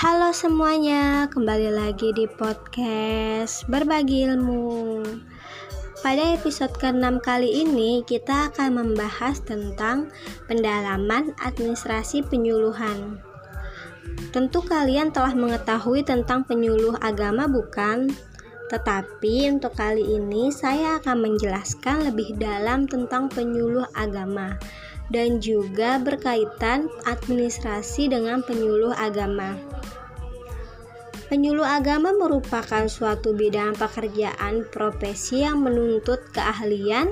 Halo semuanya, kembali lagi di podcast Berbagi Ilmu. Pada episode ke-6 kali ini, kita akan membahas tentang pendalaman administrasi penyuluhan. Tentu kalian telah mengetahui tentang penyuluh agama, bukan? Tetapi untuk kali ini, saya akan menjelaskan lebih dalam tentang penyuluh agama dan juga berkaitan administrasi dengan penyuluh agama. Penyuluh agama merupakan suatu bidang pekerjaan profesi yang menuntut keahlian,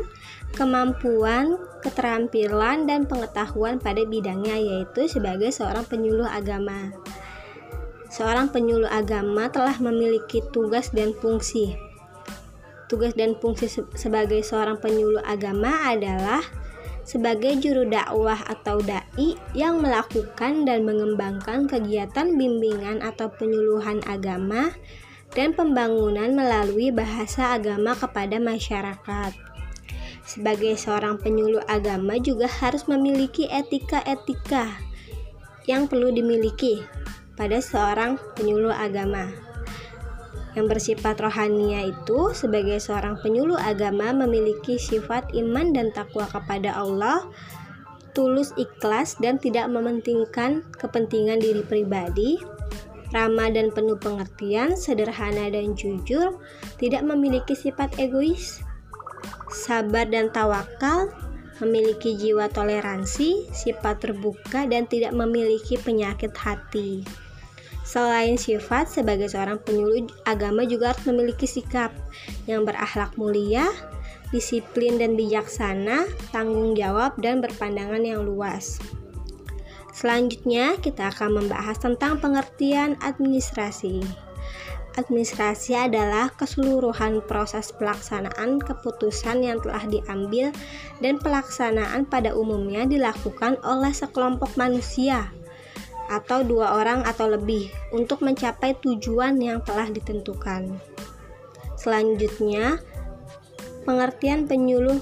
kemampuan, keterampilan, dan pengetahuan pada bidangnya, yaitu sebagai seorang penyuluh agama. Seorang penyuluh agama telah memiliki tugas dan fungsi. Tugas dan fungsi sebagai seorang penyuluh agama adalah sebagai juru dakwah atau dai yang melakukan dan mengembangkan kegiatan bimbingan atau penyuluhan agama dan pembangunan melalui bahasa agama kepada masyarakat. Sebagai seorang penyuluh agama juga harus memiliki etika-etika yang perlu dimiliki pada seorang penyuluh agama yang bersifat rohania itu sebagai seorang penyuluh agama memiliki sifat iman dan takwa kepada Allah, tulus ikhlas dan tidak mementingkan kepentingan diri pribadi, ramah dan penuh pengertian, sederhana dan jujur, tidak memiliki sifat egois, sabar dan tawakal, memiliki jiwa toleransi, sifat terbuka dan tidak memiliki penyakit hati. Selain sifat, sebagai seorang penyuluh agama juga harus memiliki sikap yang berakhlak mulia, disiplin dan bijaksana, tanggung jawab, dan berpandangan yang luas. Selanjutnya, kita akan membahas tentang pengertian administrasi. Administrasi adalah keseluruhan proses pelaksanaan keputusan yang telah diambil dan pelaksanaan pada umumnya dilakukan oleh sekelompok manusia atau dua orang atau lebih untuk mencapai tujuan yang telah ditentukan. Selanjutnya, pengertian penyuluh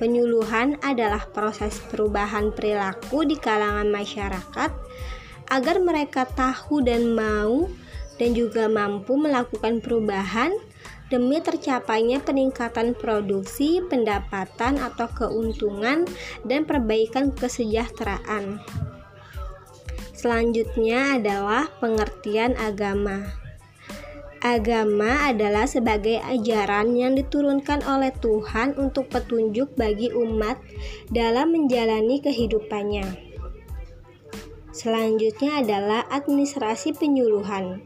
penyuluhan adalah proses perubahan perilaku di kalangan masyarakat agar mereka tahu dan mau dan juga mampu melakukan perubahan demi tercapainya peningkatan produksi, pendapatan atau keuntungan dan perbaikan kesejahteraan. Selanjutnya adalah pengertian agama. Agama adalah sebagai ajaran yang diturunkan oleh Tuhan untuk petunjuk bagi umat dalam menjalani kehidupannya. Selanjutnya adalah administrasi penyuluhan.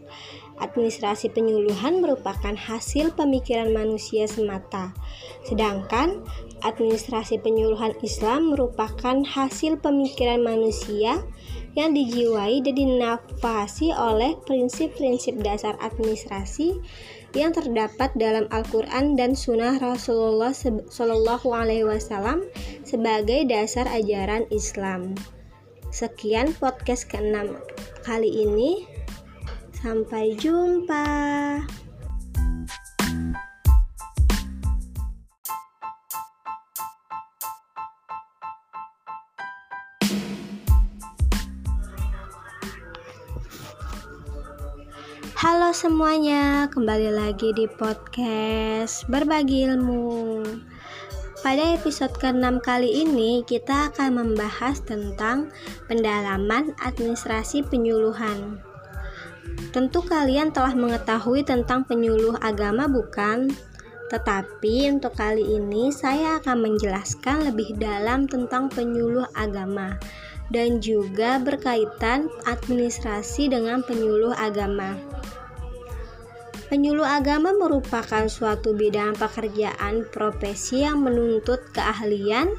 Administrasi penyuluhan merupakan hasil pemikiran manusia semata, sedangkan administrasi penyuluhan Islam merupakan hasil pemikiran manusia yang dijiwai dan dinafasi oleh prinsip-prinsip dasar administrasi yang terdapat dalam Al-Quran dan Sunnah Rasulullah Shallallahu Alaihi Wasallam sebagai dasar ajaran Islam. Sekian podcast keenam kali ini. Sampai jumpa. Halo semuanya, kembali lagi di podcast Berbagi Ilmu. Pada episode ke-6 kali ini, kita akan membahas tentang pendalaman administrasi penyuluhan. Tentu kalian telah mengetahui tentang penyuluh agama, bukan? Tetapi untuk kali ini, saya akan menjelaskan lebih dalam tentang penyuluh agama dan juga berkaitan administrasi dengan penyuluh agama. Penyuluh agama merupakan suatu bidang pekerjaan profesi yang menuntut keahlian,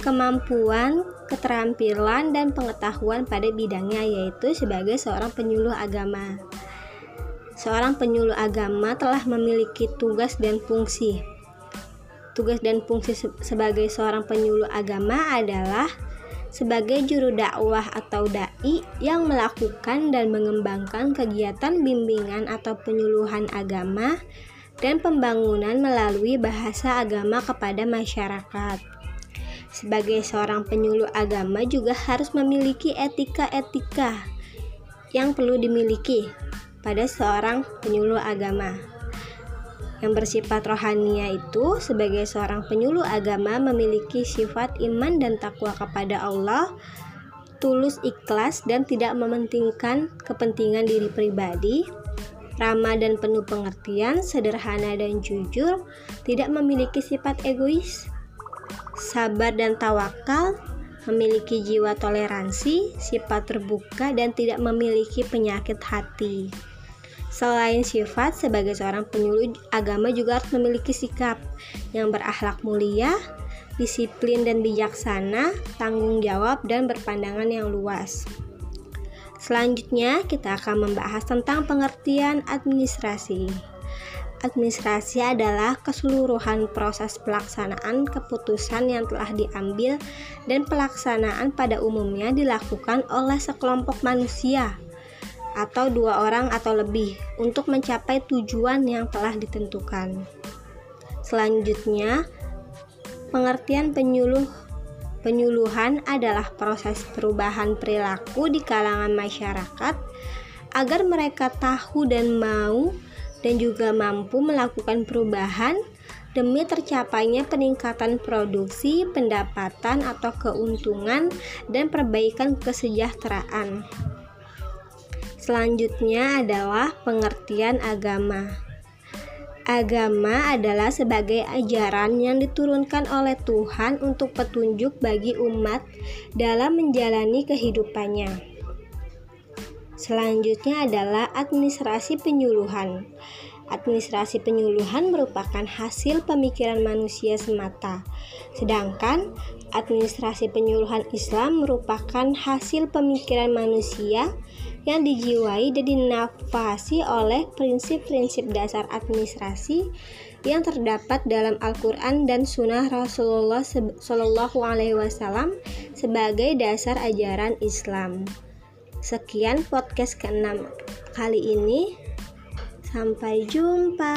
kemampuan, keterampilan, dan pengetahuan pada bidangnya, yaitu sebagai seorang penyuluh agama. Seorang penyuluh agama telah memiliki tugas dan fungsi. Tugas dan fungsi sebagai seorang penyuluh agama adalah sebagai juru dakwah atau dai yang melakukan dan mengembangkan kegiatan bimbingan atau penyuluhan agama dan pembangunan melalui bahasa agama kepada masyarakat. Sebagai seorang penyuluh agama juga harus memiliki etika-etika yang perlu dimiliki pada seorang penyuluh agama. Yang bersifat rohania itu sebagai seorang penyuluh agama memiliki sifat iman dan takwa kepada Allah, tulus ikhlas dan tidak mementingkan kepentingan diri pribadi, ramah dan penuh pengertian, sederhana dan jujur, tidak memiliki sifat egois, sabar dan tawakal, memiliki jiwa toleransi, sifat terbuka, dan tidak memiliki penyakit hati. Selain sifat, sebagai seorang penyuluh agama juga harus memiliki sikap yang berakhlak mulia, disiplin dan bijaksana, tanggung jawab, dan berpandangan yang luas. Selanjutnya, kita akan membahas tentang pengertian administrasi. Administrasi adalah keseluruhan proses pelaksanaan keputusan yang telah diambil dan pelaksanaan pada umumnya dilakukan oleh sekelompok manusia atau dua orang atau lebih untuk mencapai tujuan yang telah ditentukan. Selanjutnya, pengertian penyuluh penyuluhan adalah proses perubahan perilaku di kalangan masyarakat agar mereka tahu dan mau dan juga mampu melakukan perubahan demi tercapainya peningkatan produksi, pendapatan atau keuntungan dan perbaikan kesejahteraan. Selanjutnya adalah pengertian agama. Agama adalah sebagai ajaran yang diturunkan oleh Tuhan untuk petunjuk bagi umat dalam menjalani kehidupannya. Selanjutnya adalah administrasi penyuluhan. Administrasi penyuluhan merupakan hasil pemikiran manusia semata, sedangkan administrasi penyuluhan Islam merupakan hasil pemikiran manusia yang dijiwai dan dinafasi oleh prinsip-prinsip dasar administrasi yang terdapat dalam Al-Quran dan Sunnah Rasulullah Shallallahu Alaihi Wasallam sebagai dasar ajaran Islam. Sekian podcast keenam kali ini. Sampai jumpa.